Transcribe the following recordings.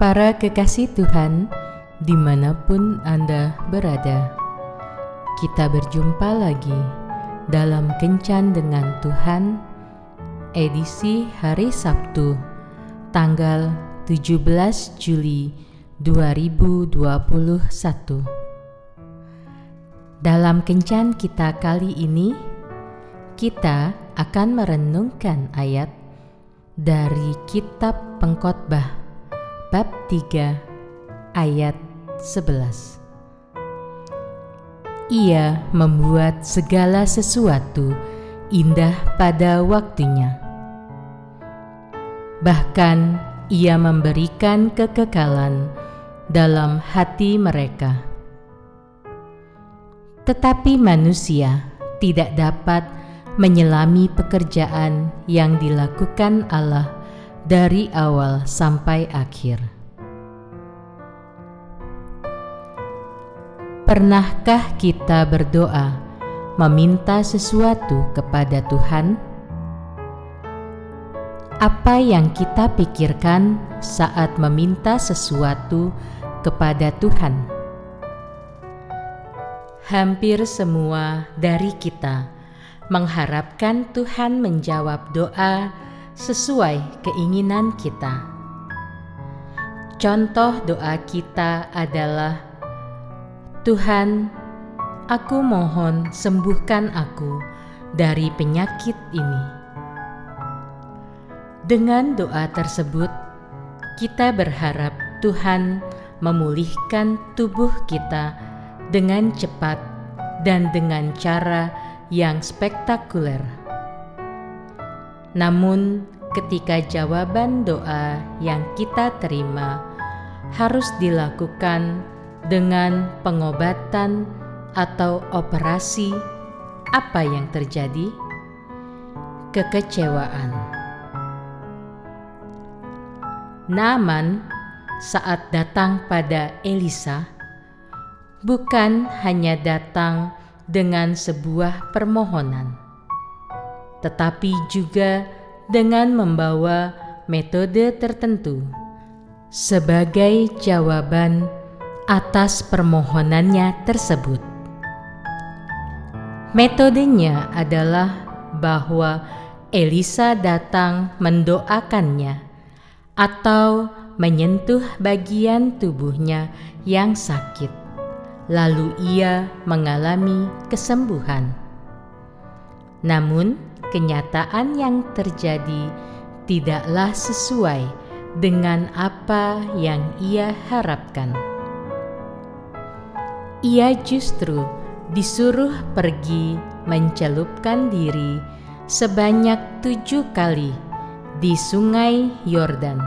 Para kekasih Tuhan, di mana pun Anda berada, kita berjumpa lagi dalam Kencan dengan Tuhan, edisi hari Sabtu, tanggal 17 Juli 2021. Dalam Kencan kita kali ini, kita akan merenungkan ayat dari Kitab Pengkhotbah bab 3 ayat 11. Ia membuat segala sesuatu indah pada waktunya. Bahkan ia memberikan kekekalan dalam hati mereka. Tetapi manusia tidak dapat menyelami pekerjaan yang dilakukan Allah dari awal sampai akhir. Pernahkah kita berdoa meminta sesuatu kepada Tuhan? Apa yang kita pikirkan saat meminta sesuatu kepada Tuhan? Hampir semua dari kita mengharapkan Tuhan menjawab doa sesuai keinginan kita. Contoh doa kita adalah: "Tuhan, aku mohon sembuhkan aku dari penyakit ini." Dengan doa tersebut, kita berharap Tuhan memulihkan tubuh kita dengan cepat dan dengan cara yang spektakuler. Namun, ketika jawaban doa yang kita terima harus dilakukan dengan pengobatan atau operasi, apa yang terjadi? Kekecewaan. Naaman saat datang pada Elisa bukan hanya datang dengan sebuah permohonan, tetapi juga dengan membawa metode tertentu sebagai jawaban atas permohonannya tersebut. Metodenya adalah bahwa Elisa datang mendoakannya atau menyentuh bagian tubuhnya yang sakit lalu ia mengalami kesembuhan. Namun, kenyataan yang terjadi tidaklah sesuai dengan apa yang ia harapkan. Ia justru disuruh pergi mencelupkan diri sebanyak tujuh kali di Sungai Yordan.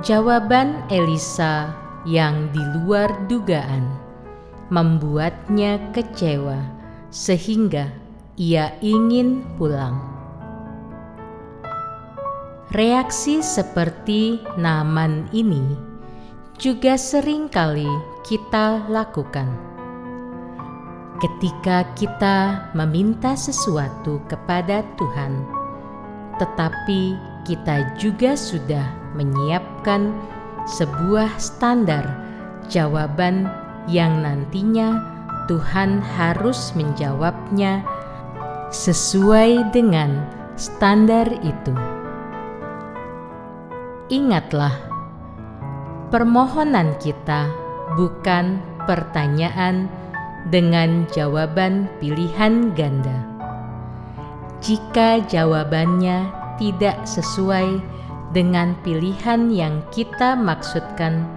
Jawaban Elisa yang di luar dugaan membuatnya kecewa sehingga ia ingin pulang. Reaksi seperti Naman ini juga sering kali kita lakukan. Ketika kita meminta sesuatu kepada Tuhan, tetapi kita juga sudah menyiapkan sebuah standar jawaban yang nantinya Tuhan harus menjawabnya sesuai dengan standar itu. Ingatlah, permohonan kita bukan pertanyaan dengan jawaban pilihan ganda. Jika jawabannya tidak sesuai dengan pilihan yang kita maksudkan,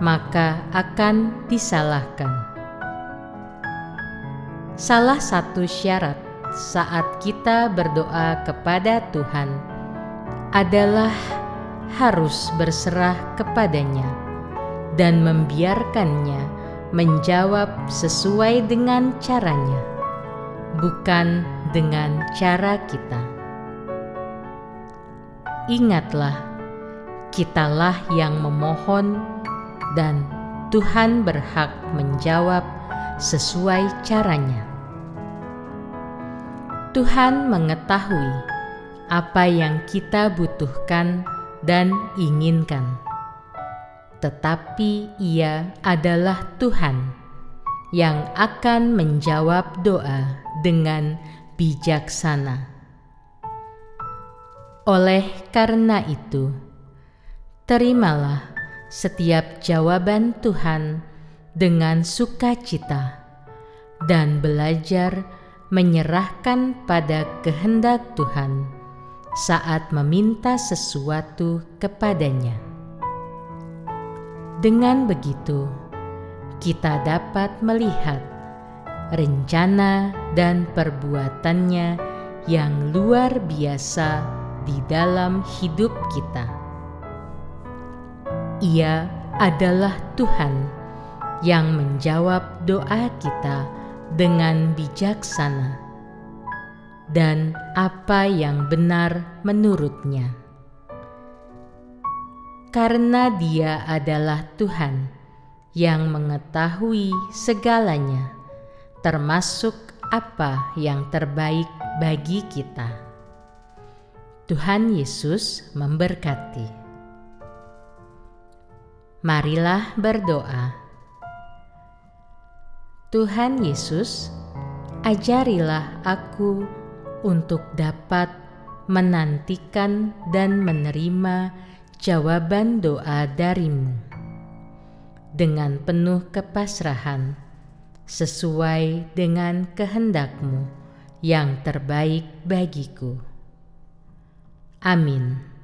maka akan disalahkan. Salah satu syarat saat kita berdoa kepada Tuhan adalah harus berserah kepadanya dan membiarkannya menjawab sesuai dengan caranya, bukan dengan cara kita. Ingatlah, kitalah yang memohon, dan Tuhan berhak menjawab sesuai caranya. Tuhan mengetahui apa yang kita butuhkan dan inginkan, tetapi Ia adalah Tuhan yang akan menjawab doa dengan bijaksana. Oleh karena itu, terimalah setiap jawaban Tuhan dengan sukacita dan belajar menyerahkan pada kehendak Tuhan saat meminta sesuatu kepadanya. Dengan begitu, kita dapat melihat rencana dan perbuatannya yang luar biasa di dalam hidup kita. Ia adalah Tuhan yang menjawab doa kita dengan bijaksana dan apa yang benar menurutnya. Karena Dia adalah Tuhan yang mengetahui segalanya, termasuk apa yang terbaik bagi kita. Tuhan Yesus memberkati. Marilah berdoa. Tuhan Yesus, ajarilah aku untuk dapat menantikan dan menerima jawaban doa darimu dengan penuh kepasrahan sesuai dengan kehendakmu yang terbaik bagiku. Amin.